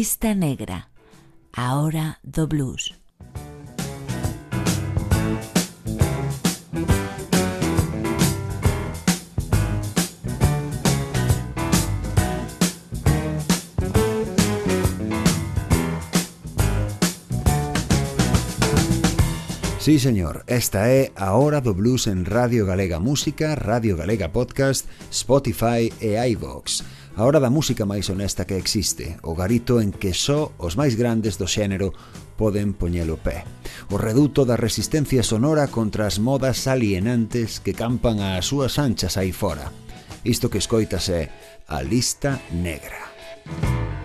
lista negra, a hora do blues. Sí, señor, esta é a Hora en Radio Galega Música, Radio Galega Podcast, Spotify e iVox. a hora da música máis honesta que existe, o garito en que só os máis grandes do xénero poden poñer o pé. O reduto da resistencia sonora contra as modas alienantes que campan ás súas anchas aí fora. Isto que escoitas é a lista negra. Música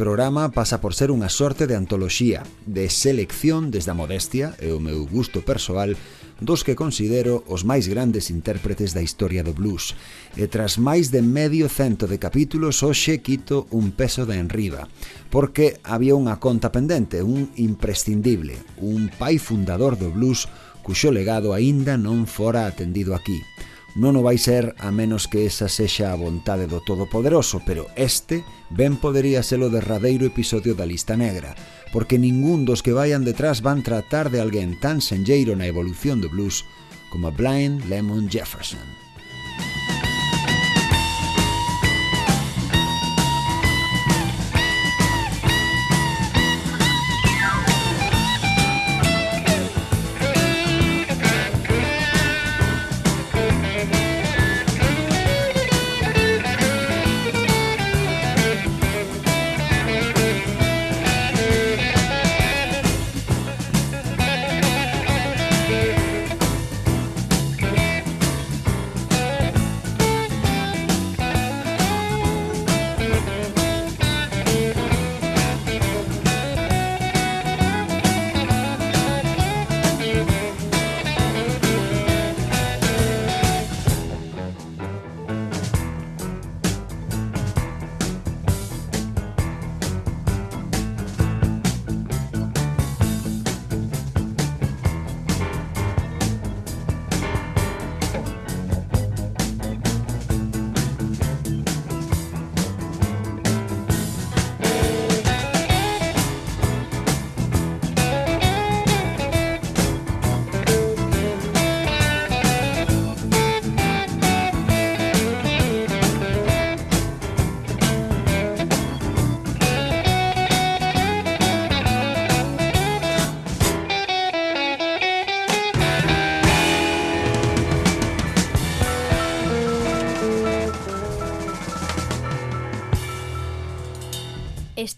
programa pasa por ser unha sorte de antoloxía, de selección desde a modestia e o meu gusto persoal dos que considero os máis grandes intérpretes da historia do blues. E tras máis de medio cento de capítulos, hoxe quito un peso de enriba, porque había unha conta pendente, un imprescindible, un pai fundador do blues cuxo legado aínda non fora atendido aquí non o vai ser a menos que esa sexa a vontade do Todopoderoso, pero este ben podería ser o derradeiro episodio da lista negra, porque ningún dos que vayan detrás van tratar de alguén tan senlleiro na evolución do blues como Blind Lemon Jefferson.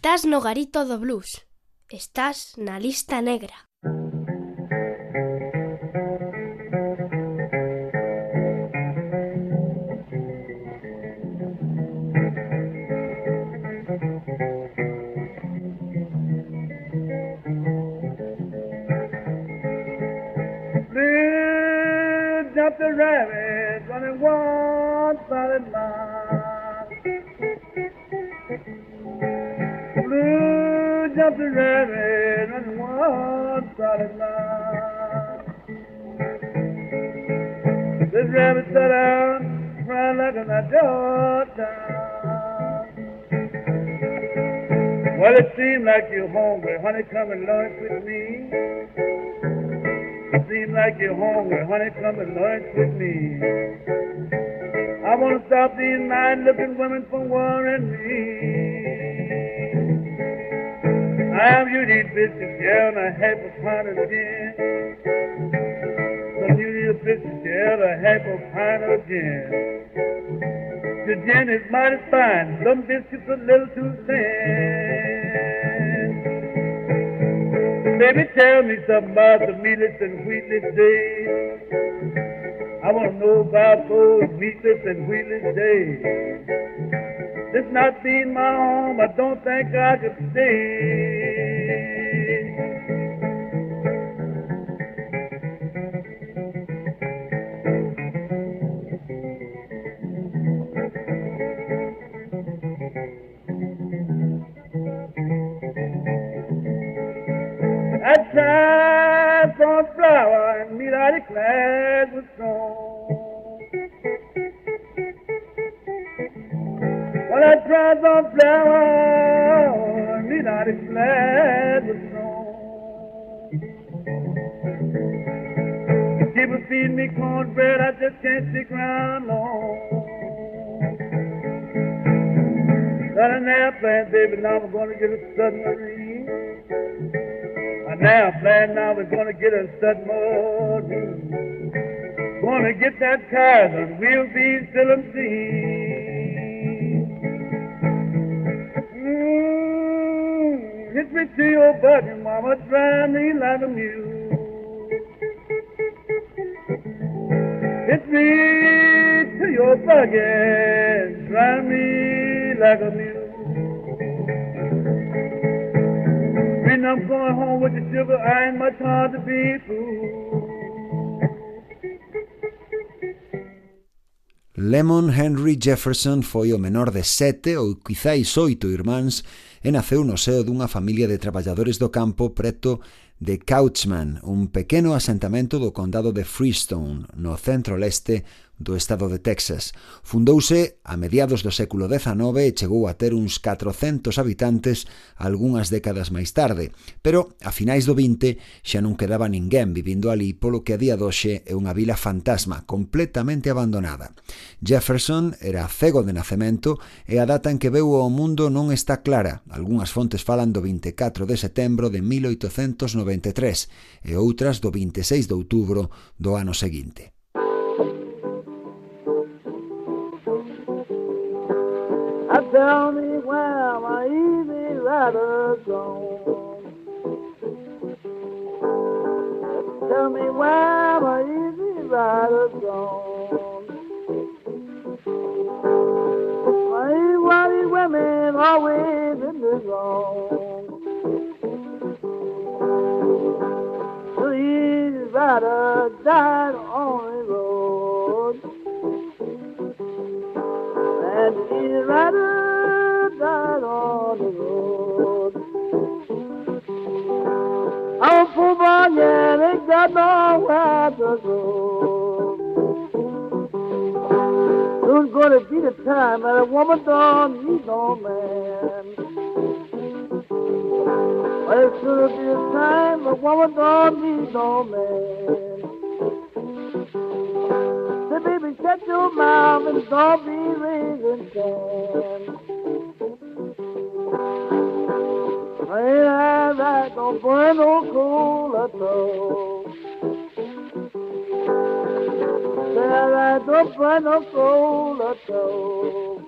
Estás no garito do blues, estás na lista negra. Jumped the rabbit running one solid mile. This rabbit sat down, crying like an adult Well, it seemed like you're hungry, honey, come and lunch with me. It seems like you're hungry, honey, come and lunch with me. I want to stop these nice-looking women from worrying me. Have you need biscuits, yeah, and a half a pint of gin. Some you need a biscuit, yeah, and a half a pint of gin. The gin is mighty fine, some biscuits a little too thin. Baby, tell me something about the meatless and wheatless days. I want to know about those meatless and wheatless days. This not being my home, I don't think I could stay. Now now we're gonna get us a submarine. Gonna get that car and we'll be still unseen. Mm, hit me to your body, mama, drive me like a mule. Hit me to your buggy, drive me like a mule. And I'm going home with the sugar. I ain't much hard to be fooled. Lemon Henry Jefferson foi o menor de sete ou quizáis oito irmáns e naceu no seo dunha familia de traballadores do campo preto de Couchman, un pequeno asentamento do condado de Freestone, no centro leste do estado de Texas. Fundouse a mediados do século XIX e chegou a ter uns 400 habitantes algunhas décadas máis tarde, pero a finais do 20 xa non quedaba ninguén vivindo ali polo que a día doxe é unha vila fantasma, completamente abandonada. Jefferson era cego de nacemento e a data en que veu ao mundo non está clara. Algunhas fontes falan do 24 de setembro de 1893 e outras do 26 de outubro do ano seguinte. Tell me where my easy rider gone. Tell me where my easy rider gone. My white women always in the wrong. The easy rider died on the road. And he rider on the road. Yeah, they got nowhere to go. Gonna be the time that a woman don't need no man. But it's gonna be the time a woman don't need no man. Baby, shut your mouth and don't be raising can. Ain't I that don't burn no coal at all. Say I don't burn no coal at all.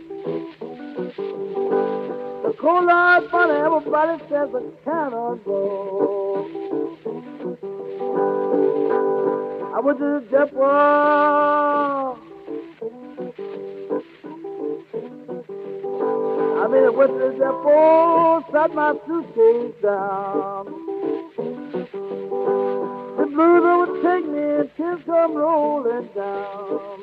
The coal out funny, everybody says it cannot go. I went to the depot. I mean, I went to the blues would take me until come rolling down.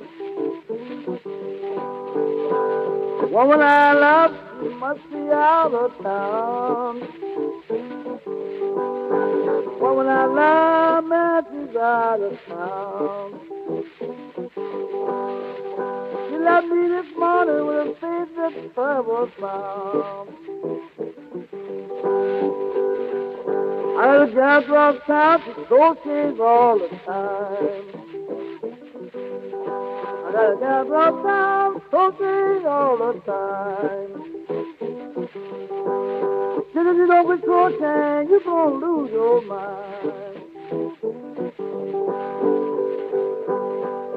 Woman I love, she must be out of town. Woman I love, man, she's out of town. She left me this morning with a face that trouble found. I got a gal across town, she goes all the time. I got a gal across town, all the time. Just if you don't quit talking, you're gonna lose your mind.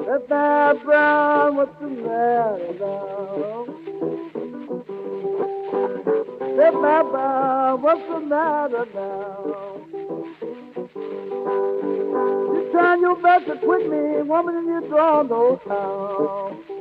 That bad brown, what's the matter now? That bad brown, what's the matter now? You're trying your best to quit me, woman, and you draw no count.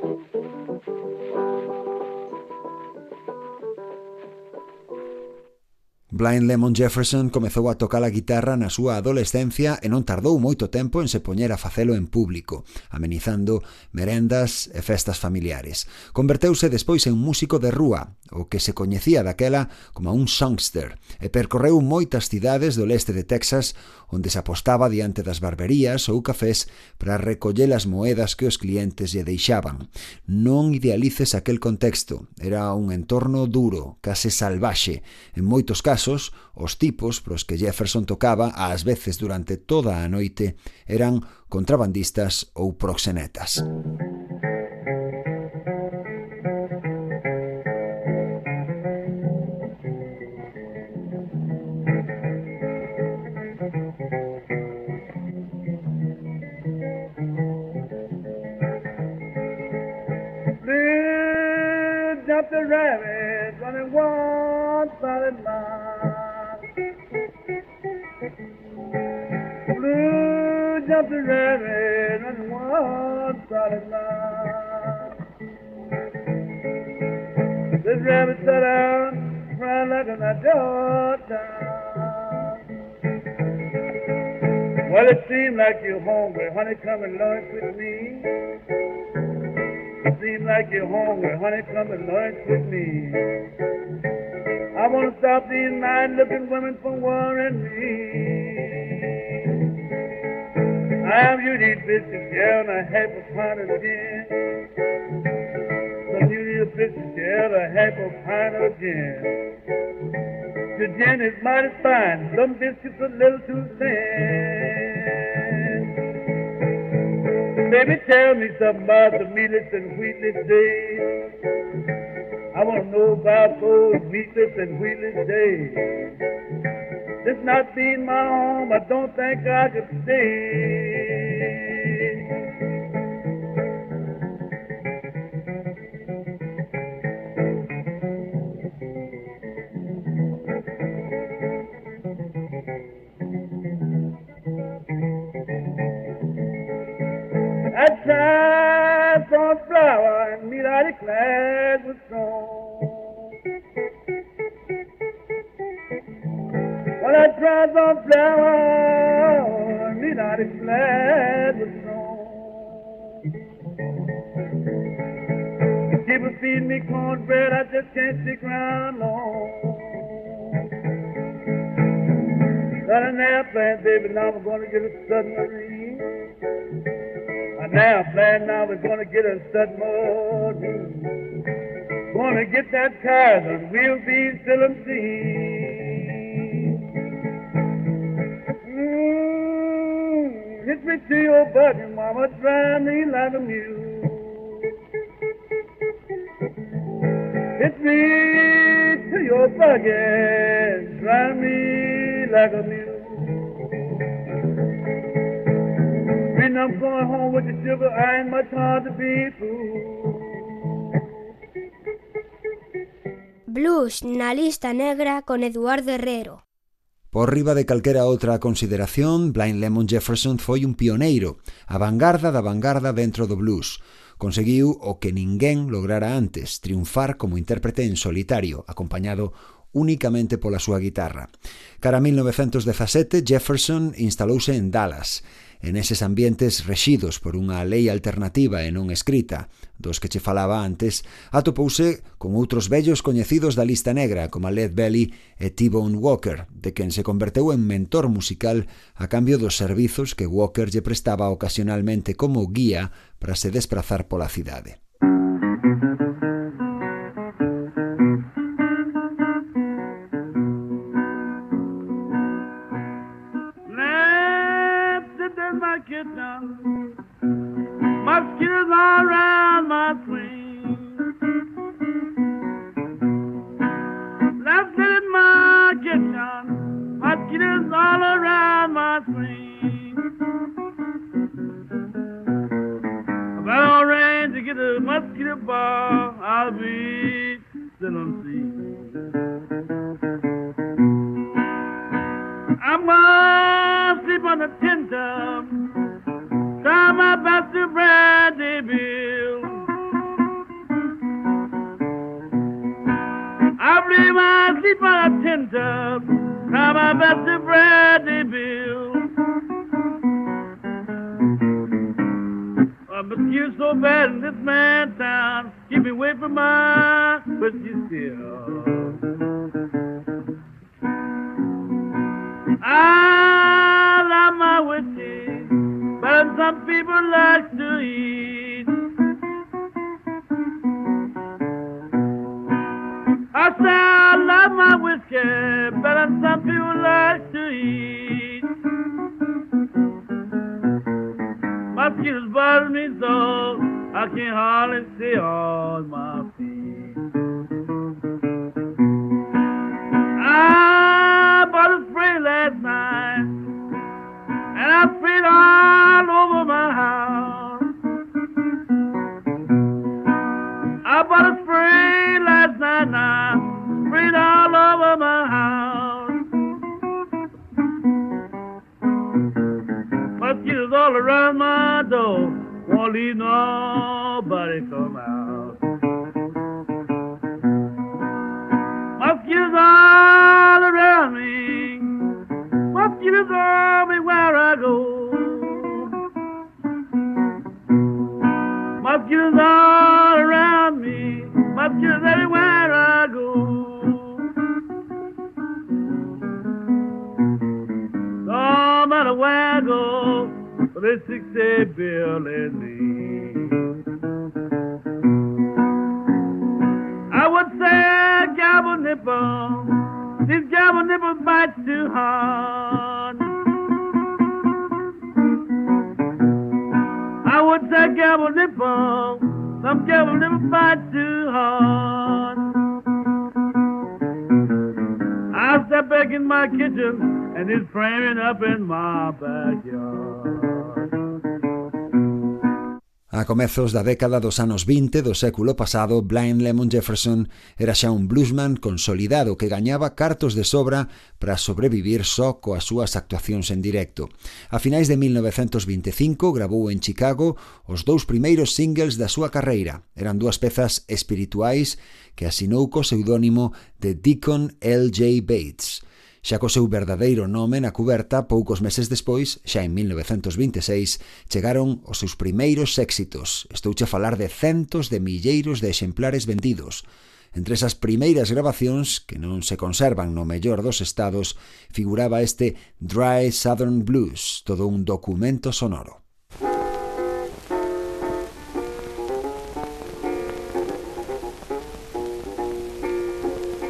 Blind Lemon Jefferson comezou a tocar a guitarra na súa adolescencia e non tardou moito tempo en se poñer a facelo en público, amenizando merendas e festas familiares. Converteuse despois en músico de rúa, o que se coñecía daquela como un songster, e percorreu moitas cidades do leste de Texas onde se apostaba diante das barberías ou cafés para recoller as moedas que os clientes lle deixaban. Non idealices aquel contexto, era un entorno duro, case salvaxe. En moitos casos, os tipos pros que Jefferson tocaba, ás veces durante toda a noite, eran contrabandistas ou proxenetas. Blue jumped a rabbit running one solid mile. This rabbit sat down, crying like an adult Well, it seemed like you're hungry, honey, come and lunch with me. It seems like you're hungry, honey, come and lunch with me. I want to stop these nice-looking women from worrying me. I am you need biscuits, yeah, and a half a pint of gin. Some you need a biscuit, yeah, and a half a pint of gin. The gin is mighty fine, some biscuits a little too thin. Baby, tell me something about the meatless and wheatless days. I want to know about those meatless and wheatless days. This not being my home, I don't think I could stay. Get a submarine. Going to get that car and we'll be still and see. Mm, hit me to your button, mama, drive me like a mule. Hit me to your buggy, drive me like a mule. And I'm going home with the sugar. I ain't much hard to be fooled. Blues na lista negra con Eduardo Herrero. Por riba de calquera outra consideración, Blind Lemon Jefferson foi un pioneiro, a vanguarda da vanguarda dentro do blues. Conseguiu o que ninguén lograra antes, triunfar como intérprete en solitario, acompañado únicamente pola súa guitarra. Cara a 1917, Jefferson instalouse en Dallas e neses ambientes rexidos por unha lei alternativa e non escrita, dos que che falaba antes, atopouse con outros vellos coñecidos da lista negra como Led Belly e T-Bone Walker, de quen se converteu en mentor musical a cambio dos servizos que Walker lle prestaba ocasionalmente como guía para se desprazar pola cidade. comezos da década dos anos 20 do século pasado, Blind Lemon Jefferson era xa un bluesman consolidado que gañaba cartos de sobra para sobrevivir só coas súas actuacións en directo. A finais de 1925 grabou en Chicago os dous primeiros singles da súa carreira. Eran dúas pezas espirituais que asinou co seudónimo de Deacon L.J. Bates. Xa co seu verdadeiro nome na cuberta, poucos meses despois, xa en 1926, chegaron os seus primeiros éxitos. Estouche a falar de centos de milleiros de exemplares vendidos. Entre esas primeiras grabacións, que non se conservan no mellor dos estados, figuraba este Dry Southern Blues, todo un documento sonoro.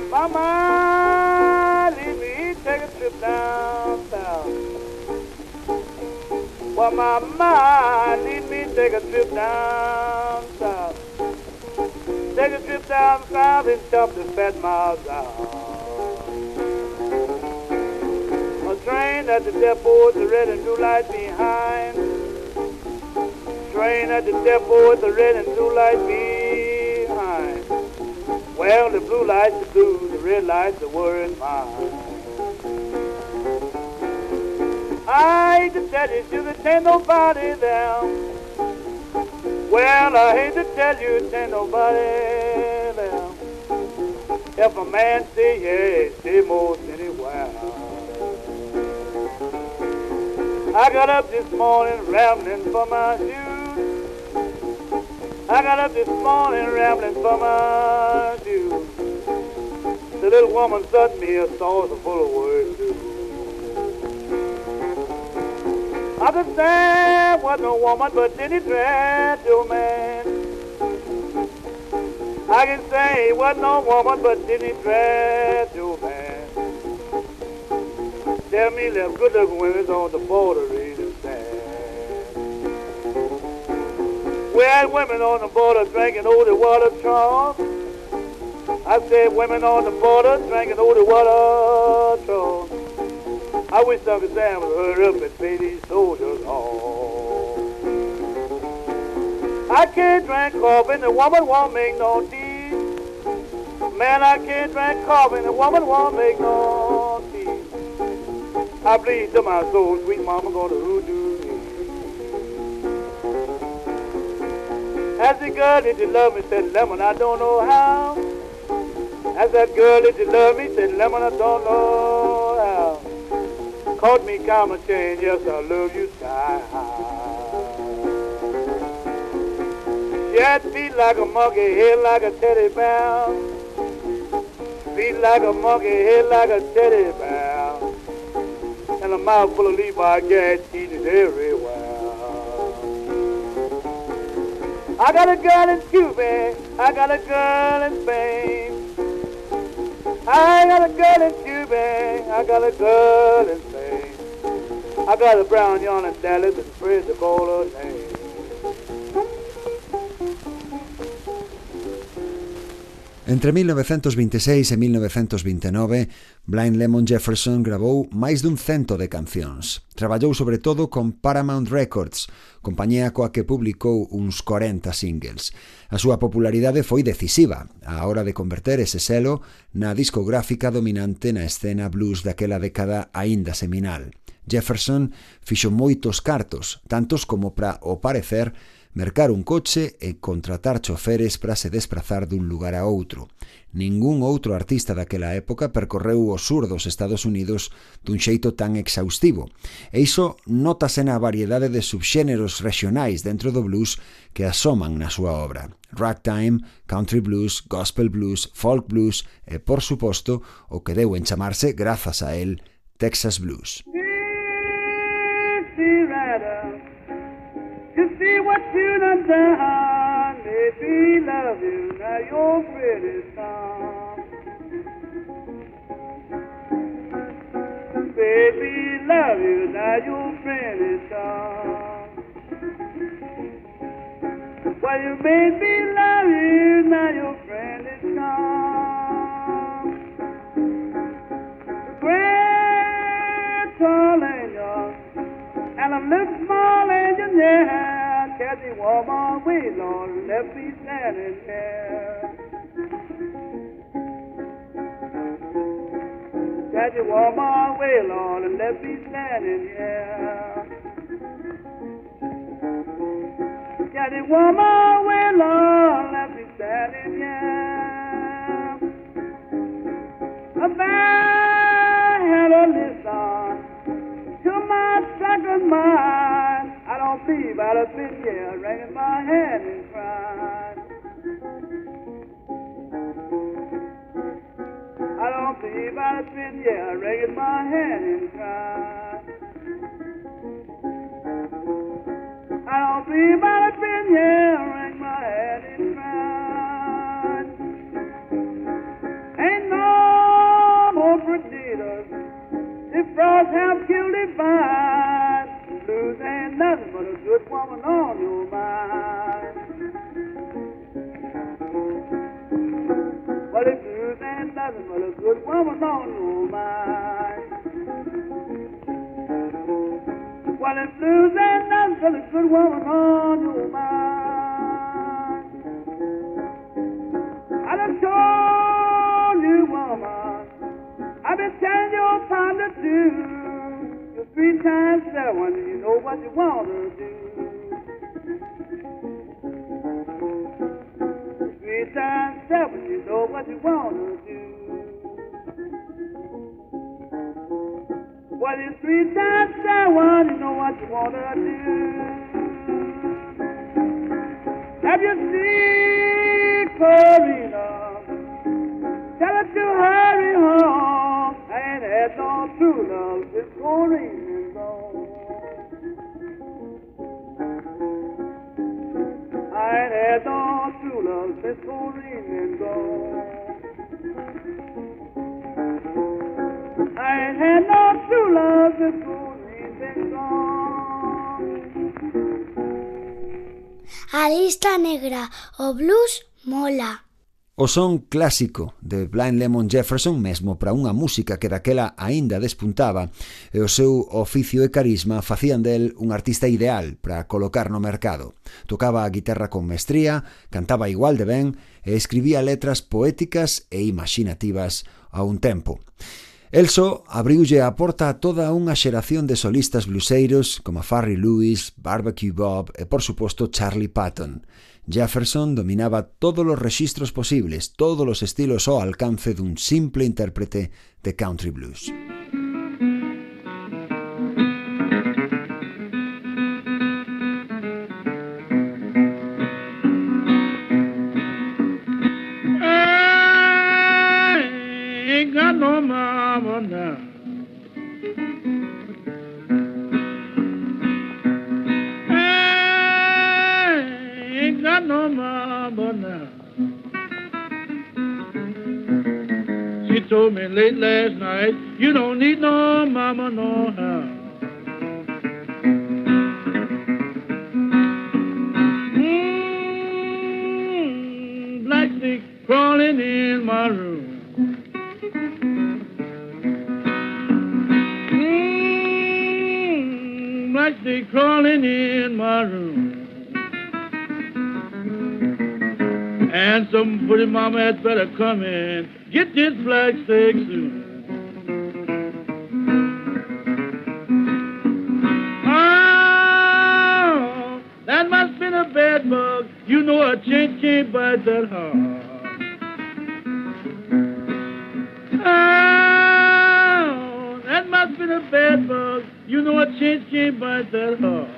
Mama! Well, mind. leave me take a trip down south. Take a trip down south and stop the fat miles out. A train at the depot with the red and blue light behind. Train at the depot with the red and blue light behind. Well, the blue lights the blue, the red lights the worried mine. I hate to tell you, sugar, ain't nobody there. Well, I hate to tell you, ain't nobody there. If a man say yes, say most anywhere. I got up this morning rambling for my shoes. I got up this morning rambling for my shoes. The little woman sent me a saucer full of words say was no woman, but your man. I can say was no woman, but your man. Tell me, left good looking women's on the border reading sad. We had women on the border drinking old water troughs. I said women on the border drinking old water troughs. I wish Uncle Sam would hurry up and pay these soldiers off. I can't drink coffee the woman won't make no tea. Man, I can't drink coffee a woman won't make no tea. I bleed to my soul, sweet mama gonna hoodoo me. As the girl did you love me, said lemon, I don't know how. As that girl did you love me, said lemon, I don't know. Caught me comma change, yes, I love you sky high. Yeah, feet like a monkey, head like a teddy bear. Feet like a monkey, head like a teddy bear. And a mouth full of Levi gas, eating everywhere. I got a girl in Cuba, I got a girl in Spain. I got a girl in Cuba, I got a girl in. I got a brown yarn and salad and spread the bowl of sand. Entre 1926 e 1929, Blind Lemon Jefferson gravou máis dun cento de cancións. Traballou sobre todo con Paramount Records, compañía coa que publicou uns 40 singles. A súa popularidade foi decisiva á hora de converter ese selo na discográfica dominante na escena blues daquela década aínda seminal. Jefferson fixo moitos cartos, tantos como para, o parecer, mercar un coche e contratar choferes para se desplazar dun lugar a outro. Ningún outro artista daquela época percorreu o sur dos Estados Unidos dun xeito tan exhaustivo. E iso notase na variedade de subxéneros regionais dentro do blues que asoman na súa obra. Ragtime, country blues, gospel blues, folk blues e, por suposto, o que deu en chamarse, grazas a él, Texas Blues. Yeah. You see what you done done, baby, love you, now you're pretty son. Baby, love you, now you're pretty son. Well, you made me love you, now you're pretty son. Catchy woman, way Lord, left me standing there. Way Lord, and left me standing here. Catchy woman, way I'd have been here wringing my hand and crying. I don't believe I'd have been here wringing my hand and crying. Well, it's three times seven, you know what to want to do you want to do. Have you seen Corina? Tell her to hurry home. Ain't had no true love is gone. I ain't had no true love is gone. A lista negra, o blues mola. O son clásico de Blind Lemon Jefferson, mesmo para unha música que daquela aínda despuntaba, e o seu oficio e carisma facían del un artista ideal para colocar no mercado. Tocaba a guitarra con mestría, cantaba igual de ben e escribía letras poéticas e imaginativas a un tempo. Elso abriulle a porta a toda unha xeración de solistas bluseiros como Farry Lewis, Barbecue Bob e, por suposto, Charlie Patton. Jefferson dominaba todos os rexistros posibles, todos os estilos ao alcance dun simple intérprete de country blues. No mama now. got no mama now. She told me late last night, you don't need no mama no how. Crawling in my room. And some pretty mama had better come in. Get this black steak soon. Oh, that must been a bad bug. You know a chinch can't bite that hard. Oh, that must been a bad bug. Chinch can't bite that hard.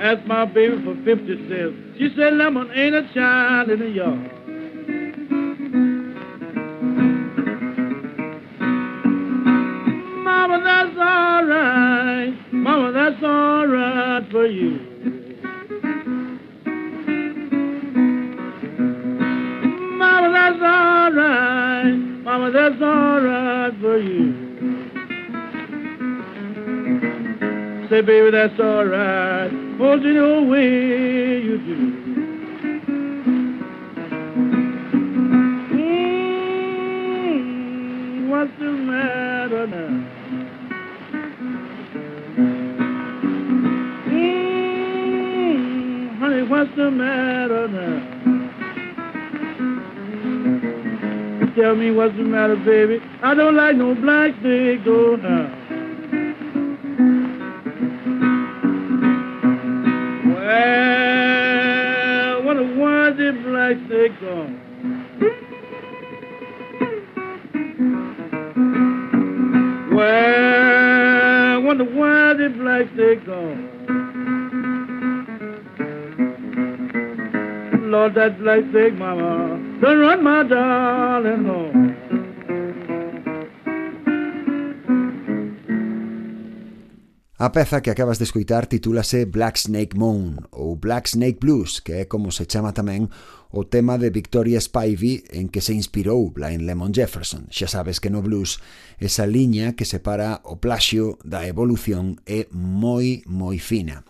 asked my baby for 50 cents. She said, Lemon ain't a child in the yard. Mama, that's all right. Mama, that's all right for you. Mama, that's all right. Mama, that's all right Say, baby, that's all right. Hold it your way you do. Mm, what's the matter now? Mm, honey, what's the matter now? Tell me what's the matter, baby. I don't like no black thing go now. Worthy black gone. Well, what a worthy black they gone. Lord, that black steak mama, done run my darling home. A peza que acabas de escoitar titúlase Black Snake Moon ou Black Snake Blues, que é como se chama tamén o tema de Victoria Spivey en que se inspirou Blind Lemon Jefferson. Xa sabes que no blues esa liña que separa o plaxio da evolución é moi, moi fina.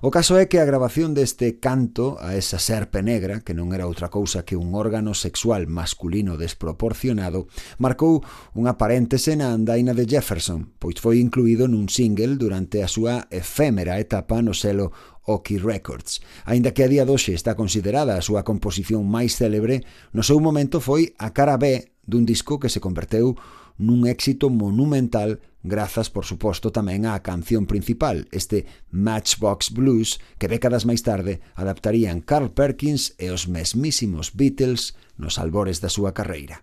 O caso é que a grabación deste canto a esa serpe negra, que non era outra cousa que un órgano sexual masculino desproporcionado, marcou unha paréntese na andaina de Jefferson, pois foi incluído nun single durante a súa efémera etapa no selo Oki Records. Aínda que a día doxe está considerada a súa composición máis célebre, no seu momento foi a cara B dun disco que se converteu nun éxito monumental grazas, por suposto, tamén á canción principal, este Matchbox Blues, que décadas máis tarde adaptarían Carl Perkins e os mesmísimos Beatles nos albores da súa carreira.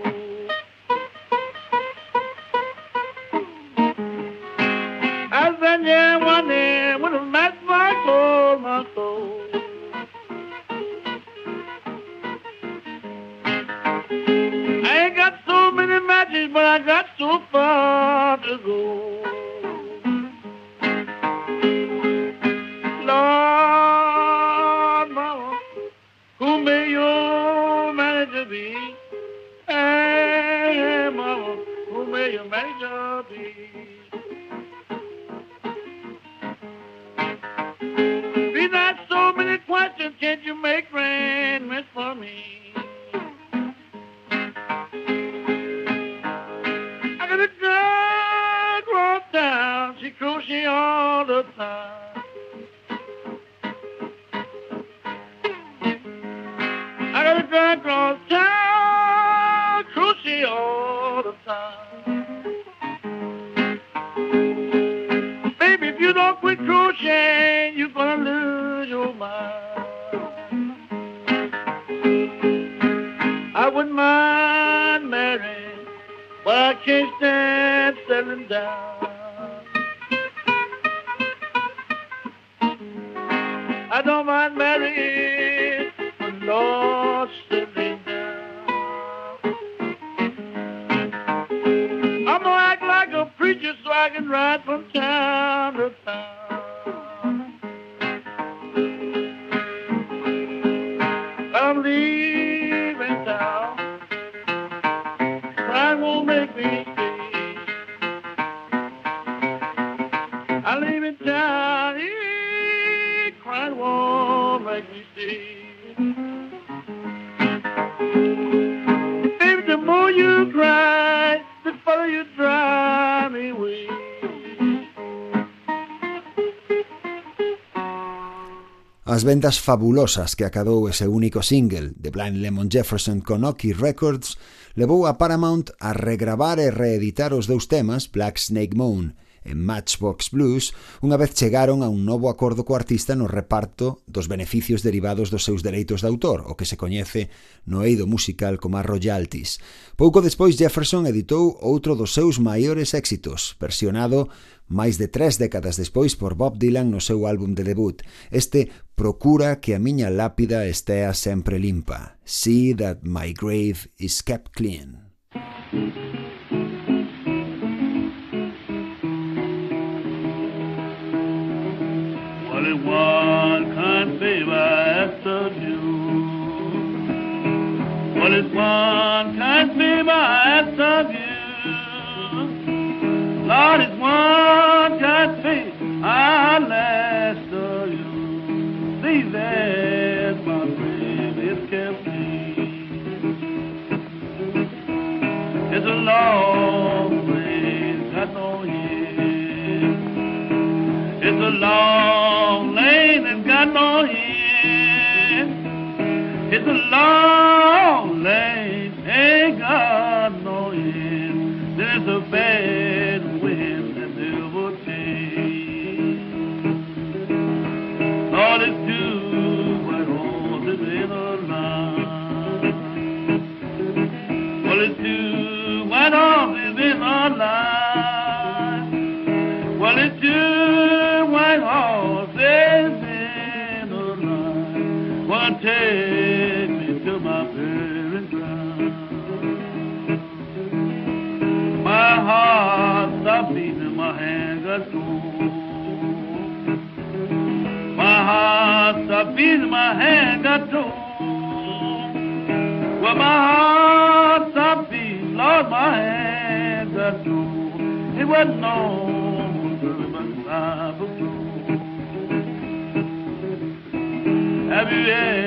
Yeah, one I leave it down here, crying won't make me see. Baby, the more you cry, the further you drive me away. As vendas fabulosas que acadou ese único single de Blind Lemon Jefferson con Oki Records levou a Paramount a regravar e reeditar os dous temas Black Snake Moon en Matchbox Blues, unha vez chegaron a un novo acordo co artista no reparto dos beneficios derivados dos seus dereitos de autor, o que se coñece no eido musical como a royalties. Pouco despois Jefferson editou outro dos seus maiores éxitos, versionado máis de tres décadas despois por Bob Dylan no seu álbum de debut. Este procura que a miña lápida estea sempre limpa. See that my grave is kept clean. Thank you. One I ask of you? What is one I ask of you? Lord, it's one kind favor I'll of you. See that my grave is kept. It's a long way, got no end. It's a long lane and got. It's a long lane, ain't got no end. There's a bad wind that never change. All it's two white horses in a line. Well, it's two white horses in a line. Heart my hand got cold. Well, my heart stopped beating, Lord, my hand got cold. It wasn't no good, but blue. Have you ever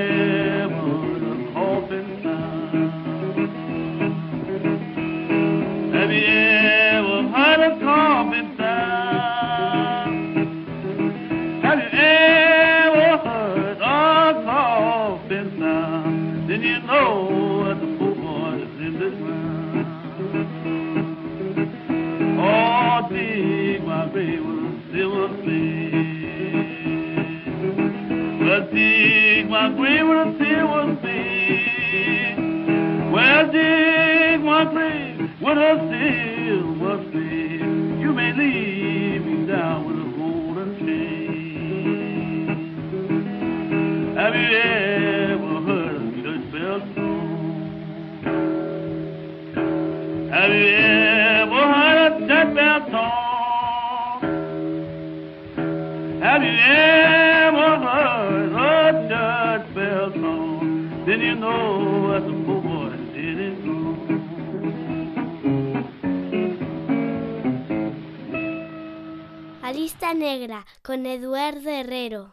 Guerrero.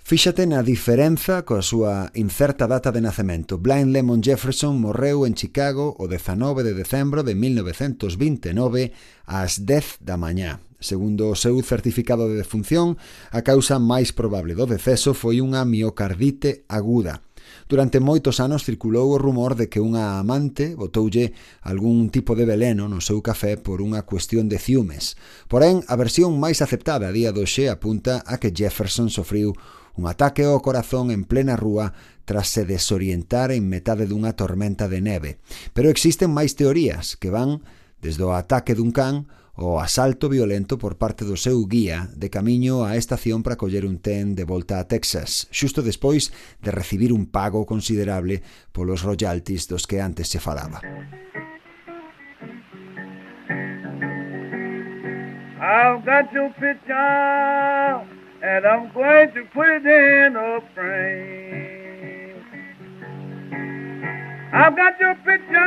Fíxate na diferenza coa súa incerta data de nacemento. Blind Lemon Jefferson morreu en Chicago o 19 de decembro de 1929 ás 10 da mañá. Segundo o seu certificado de defunción, a causa máis probable do deceso foi unha miocardite aguda. Durante moitos anos circulou o rumor de que unha amante botoulle algún tipo de veleno no seu café por unha cuestión de ciúmes. Porén, a versión máis aceptada a día doxe apunta a que Jefferson sofriu un ataque ao corazón en plena rúa tras se desorientar en metade dunha tormenta de neve. Pero existen máis teorías que van desde o ataque dun can o asalto violento por parte do seu guía de camiño á estación para coller un ten de volta a Texas, xusto despois de recibir un pago considerable polos royalties dos que antes se falaba. I've got your picture and I'm going to put it in a frame. I've got your picture,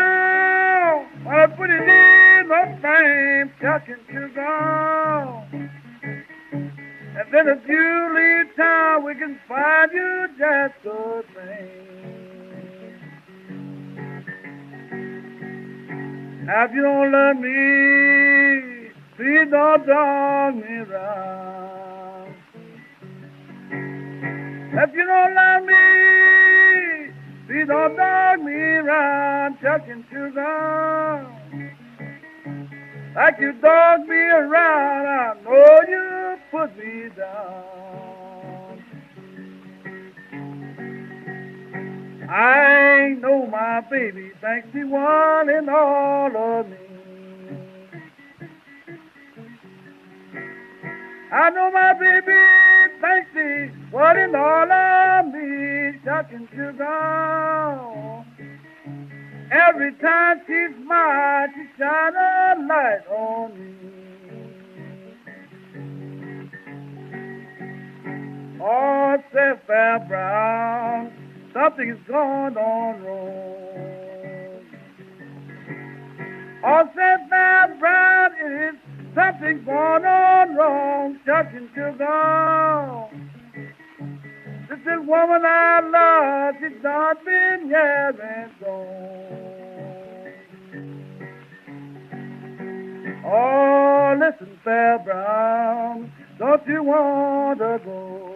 I'll put it in a frame, tucking to go. And then if you leave town, we can find you just the same. Now if you don't love me, please don't dog me around. If you don't love me, please don't dog me around, chucking sugar. Like you dog me around, I know you put me down. I know my baby thinks she one and all of me. I know my baby thinks she one and all of me, chucking sugar. Every time she smiles, she shine a light on me. Oh, say Fair Brown, something's going on wrong. Oh, say Fair Brown, it is something going on wrong, touching sugar. This is woman I love, she's not been here and gone. Oh, listen, Fair Brown, don't you want to go?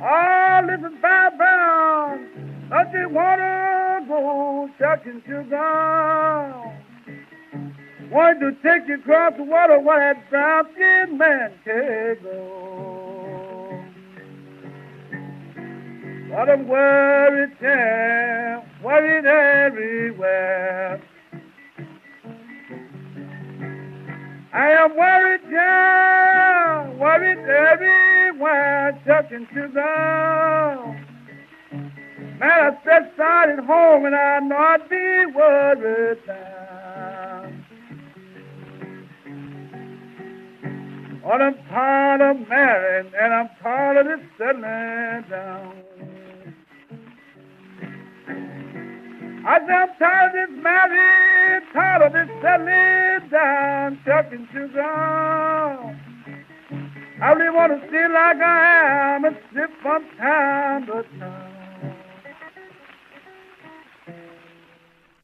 Oh, listen, Fair Brown, don't you want to go touching sugar? Want to take you across the water where that brown skinned man can go. But I'm worried, yeah, worried everywhere. I am worried, yeah, worried everywhere, touching sugar. Man, I set aside at home and I not be worried now. Oh, I'm tired of marrying and I'm tired of this settling down. I I'm tired of this marriage, tired of this settling down, chucking sugar. I really want to stay like I am and sip from time to time.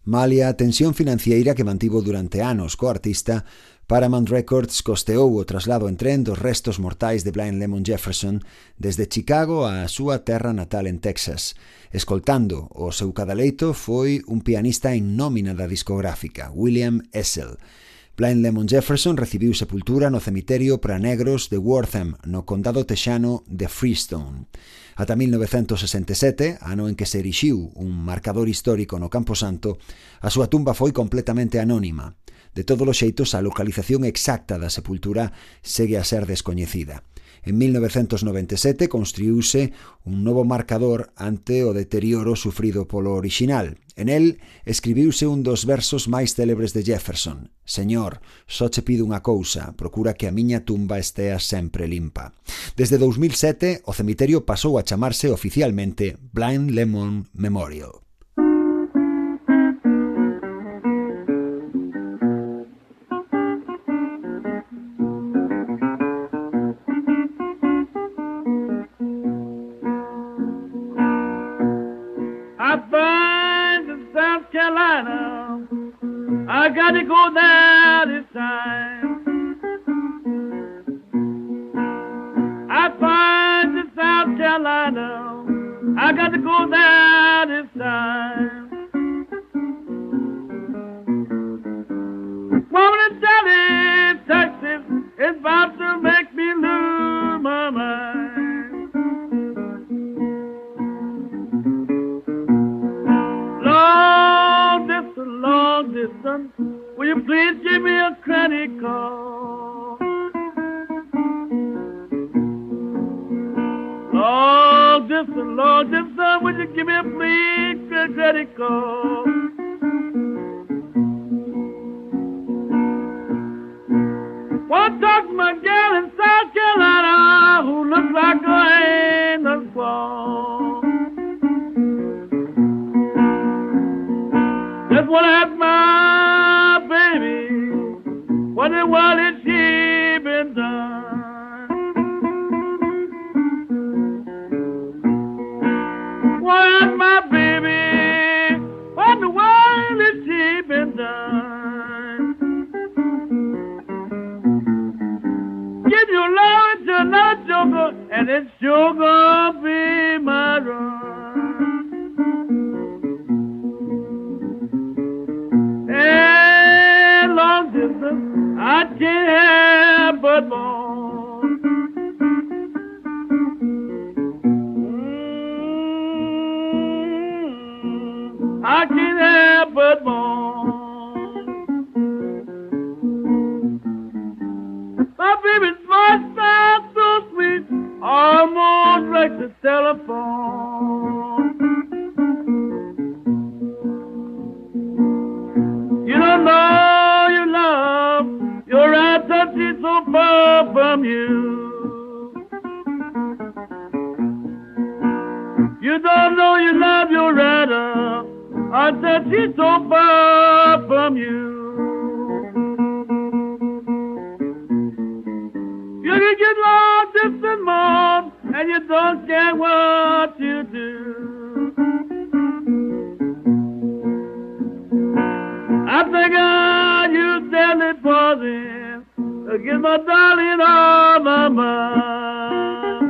Malia a tensión financiera que mantivo durante anos co artista, Paramount Records costeou o traslado en tren dos restos mortais de Blind Lemon Jefferson desde Chicago á súa terra natal en Texas. Escoltando o seu cadaleito foi un pianista en nómina da discográfica, William Essel. Blind Lemon Jefferson recibiu sepultura no cemiterio para negros de Wortham, no condado texano de Freestone. Ata 1967, ano en que se erixiu un marcador histórico no Camposanto, a súa tumba foi completamente anónima. De todos os xeitos, a localización exacta da sepultura segue a ser descoñecida. En 1997 construíuse un novo marcador ante o deterioro sufrido polo orixinal. En el escribiuse un dos versos máis célebres de Jefferson. Señor, só che pido unha cousa, procura que a miña tumba estea sempre limpa. Desde 2007, o cemiterio pasou a chamarse oficialmente Blind Lemon Memorial. Got to go there this time. I find in South Carolina. I got to go there this time. Woman in Delhi, Texas, is about Long distance, long distance, will you give me a a credit card? One talk to my gal in South Carolina who looks like a angel squaw. Just wanna ask I think I you for them. Get my darling on my mind.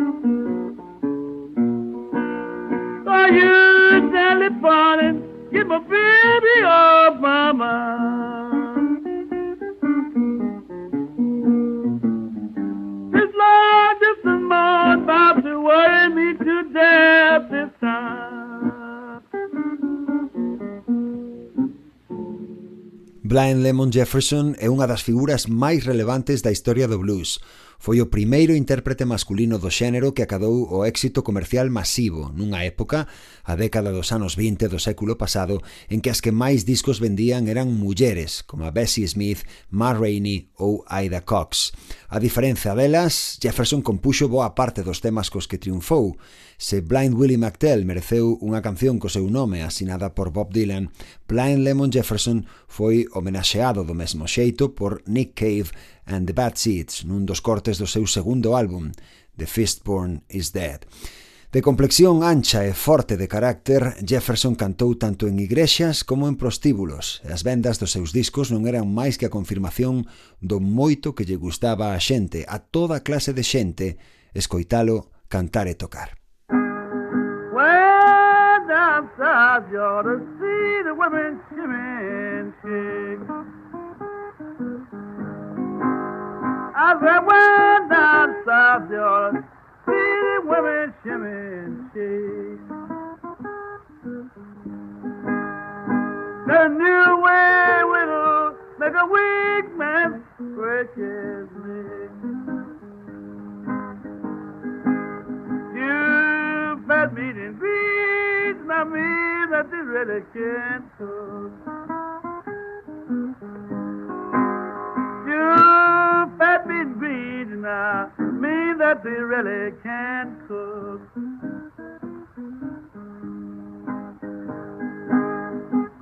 Are you telephoning? Get my baby off Blind Lemon Jefferson é unha das figuras máis relevantes da historia do blues, Foi o primeiro intérprete masculino do xénero que acadou o éxito comercial masivo nunha época, a década dos anos 20 do século pasado, en que as que máis discos vendían eran mulleres, como a Bessie Smith, Ma Rainey ou Ida Cox. A diferenza delas, Jefferson compuxo boa parte dos temas cos que triunfou. Se Blind Willie McTell mereceu unha canción co seu nome asinada por Bob Dylan, Blind Lemon Jefferson foi homenaxeado do mesmo xeito por Nick Cave and the Bad Seeds nun dos cortes do seu segundo álbum, The Fistborn is Dead. De complexión ancha e forte de carácter, Jefferson cantou tanto en igrexas como en prostíbulos. As vendas dos seus discos non eran máis que a confirmación do moito que lle gustaba a xente, a toda clase de xente, escoitalo cantar e tocar. Well, I said, well, down south, to see the women shimmy and shake. The new way will make a weak man break his neck. You fat meat and grease, not me that you really can't cook. Now mean that they really can't cook.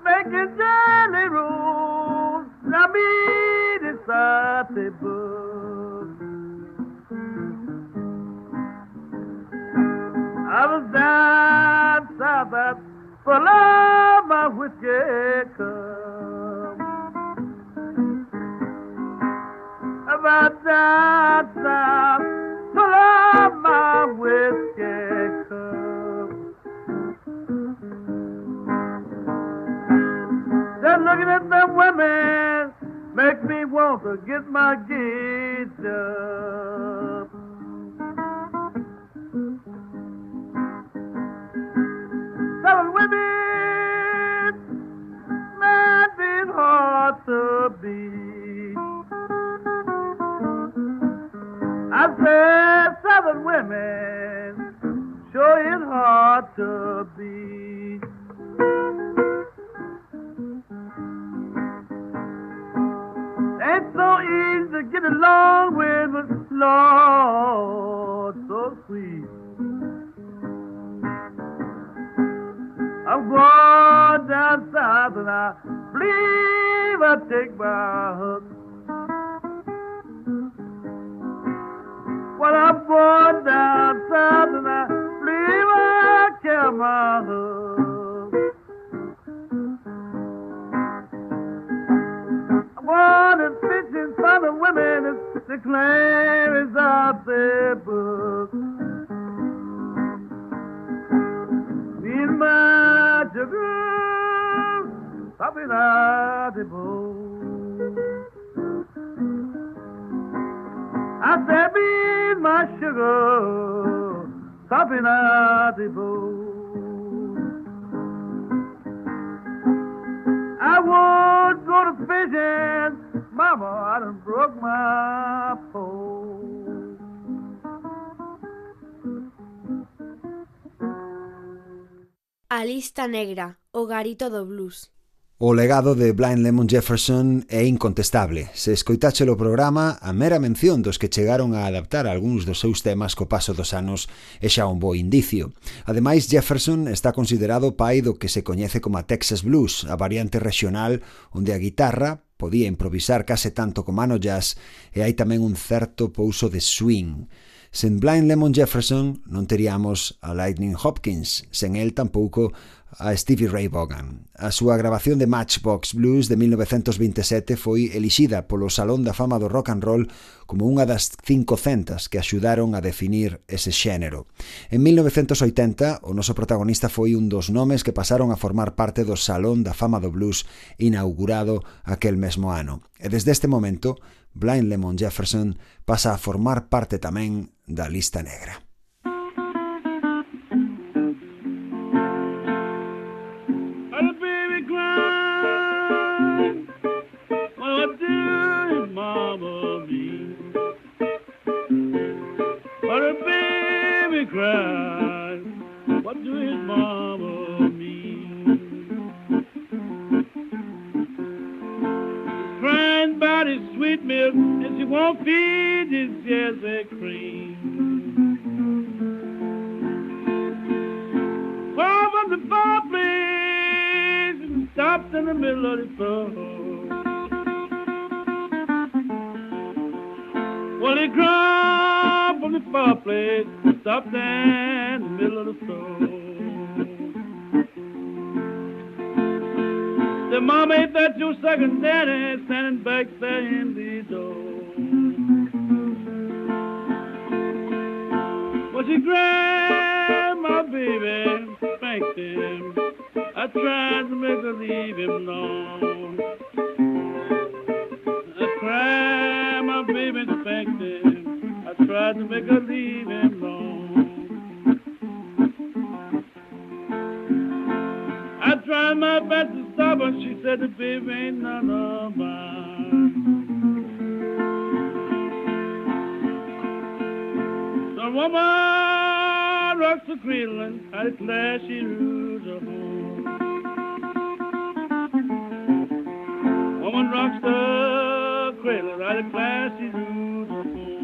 Making jelly rolls, now me decide the book. I was down south at full of my whiskey cup. I was south full of my whiskey cup. Just looking at them women make me want to get my gauge up. Declare is out book. In my at the boat. I said, be my sugar, stopping at the boat. I won't go to fishing, Mama, I done broke my A lista negra, o garito do blues. O legado de Blind Lemon Jefferson é incontestable. Se escoitache o programa, a mera mención dos que chegaron a adaptar algúns dos seus temas co paso dos anos é xa un bo indicio. Ademais, Jefferson está considerado pai do que se coñece como a Texas Blues, a variante regional onde a guitarra podía improvisar case tanto como ano jazz e hai tamén un certo pouso de swing. Sen Blind Lemon Jefferson non teríamos a Lightning Hopkins, sen el tampouco a Stevie Ray Vaughan. A súa grabación de Matchbox Blues de 1927 foi elixida polo Salón da Fama do Rock and Roll como unha das 500 que axudaron a definir ese xénero. En 1980, o noso protagonista foi un dos nomes que pasaron a formar parte do Salón da Fama do Blues inaugurado aquel mesmo ano. E desde este momento Blind Lemon Jefferson pasa a formar parte tamén da lista negra. Sweet milk, and she won't feed his yes cream. Fall from the fireplace and stopped in the middle of the floor. Well, he crawled from the fireplace and stopped in the middle of the floor. The mom ain't that your second daddy standing back there She grabbed my baby, spanked him. I tried to make her leave him alone. I cried, my baby spanked tried to make her leave him alone. I tried my best to stop her. She said the baby ain't none of mine. Woman rocks the cradle and I declare she rules her home. Woman rocks the cradle and I declare she rules her home.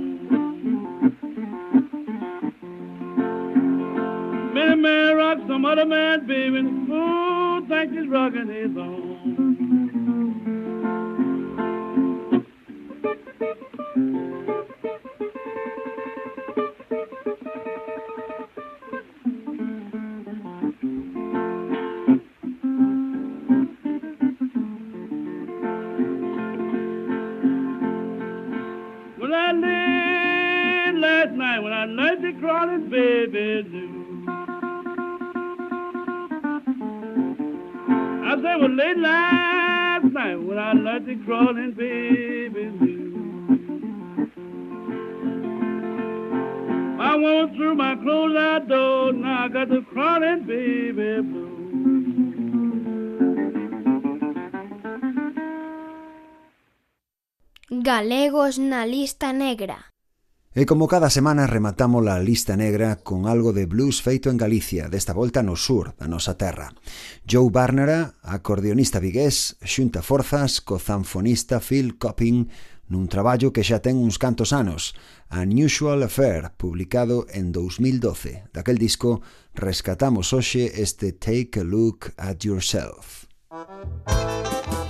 Many man rocks some other man, baby. Who thinks he's rocking his Late last night, when I learned to crawling baby door, now I got the crawling baby. Galegos na lista negra. E como cada semana rematamos a lista negra con algo de blues feito en Galicia, desta volta no sur da nosa terra. Joe Barnera, acordeonista vigués, xunta forzas co zanfonista Phil Copping nun traballo que xa ten uns cantos anos, Unusual Affair, publicado en 2012. Daquel disco rescatamos hoxe este Take a Look at Yourself. Música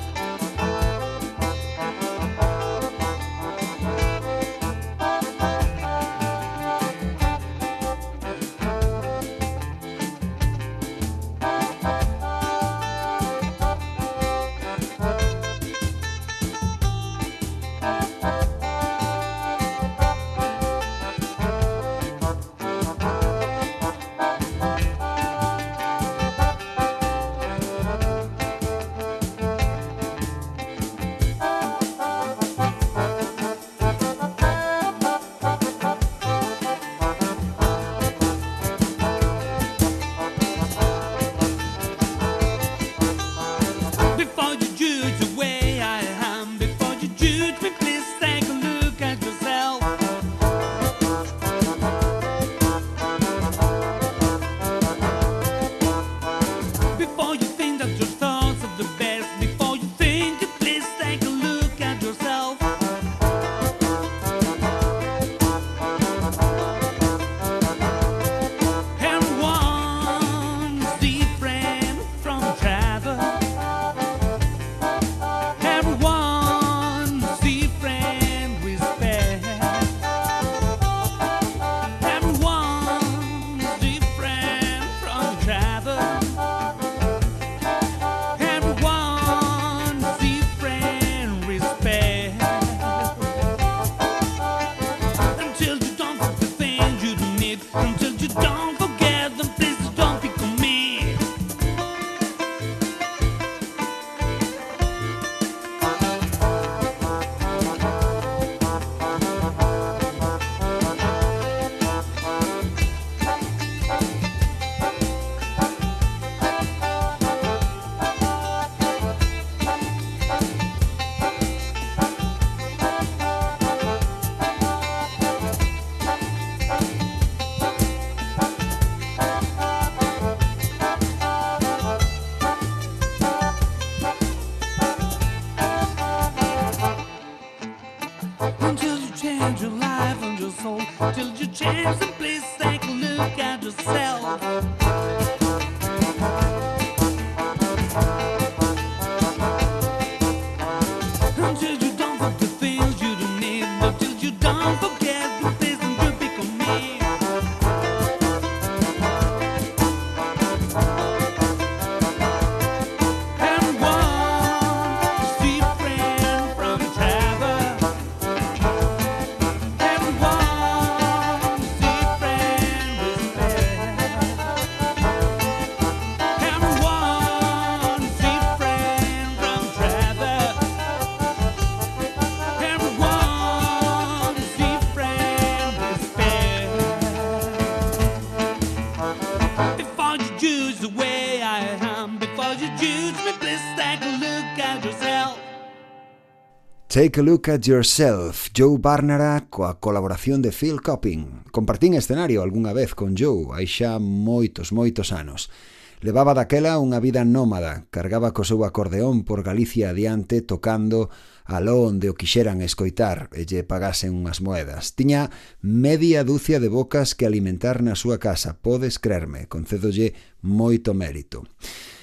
Take a Look at Yourself, Joe Barnara coa colaboración de Phil Copping. Compartín escenario algunha vez con Joe, hai xa moitos, moitos anos. Levaba daquela unha vida nómada, cargaba co seu acordeón por Galicia adiante tocando aló onde o quixeran escoitar e lle pagasen unhas moedas. Tiña media dúcia de bocas que alimentar na súa casa, podes crerme, concedolle moito mérito.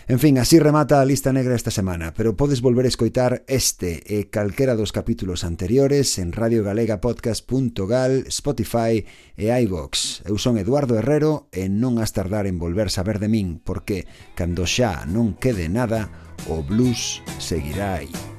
En fin, así remata a lista negra esta semana, pero podes volver a escoitar este e calquera dos capítulos anteriores en radiogalegapodcast.gal, Spotify e iVox. Eu son Eduardo Herrero e non has tardar en volver saber de min, porque cando xa non quede nada, o blues seguirá aí.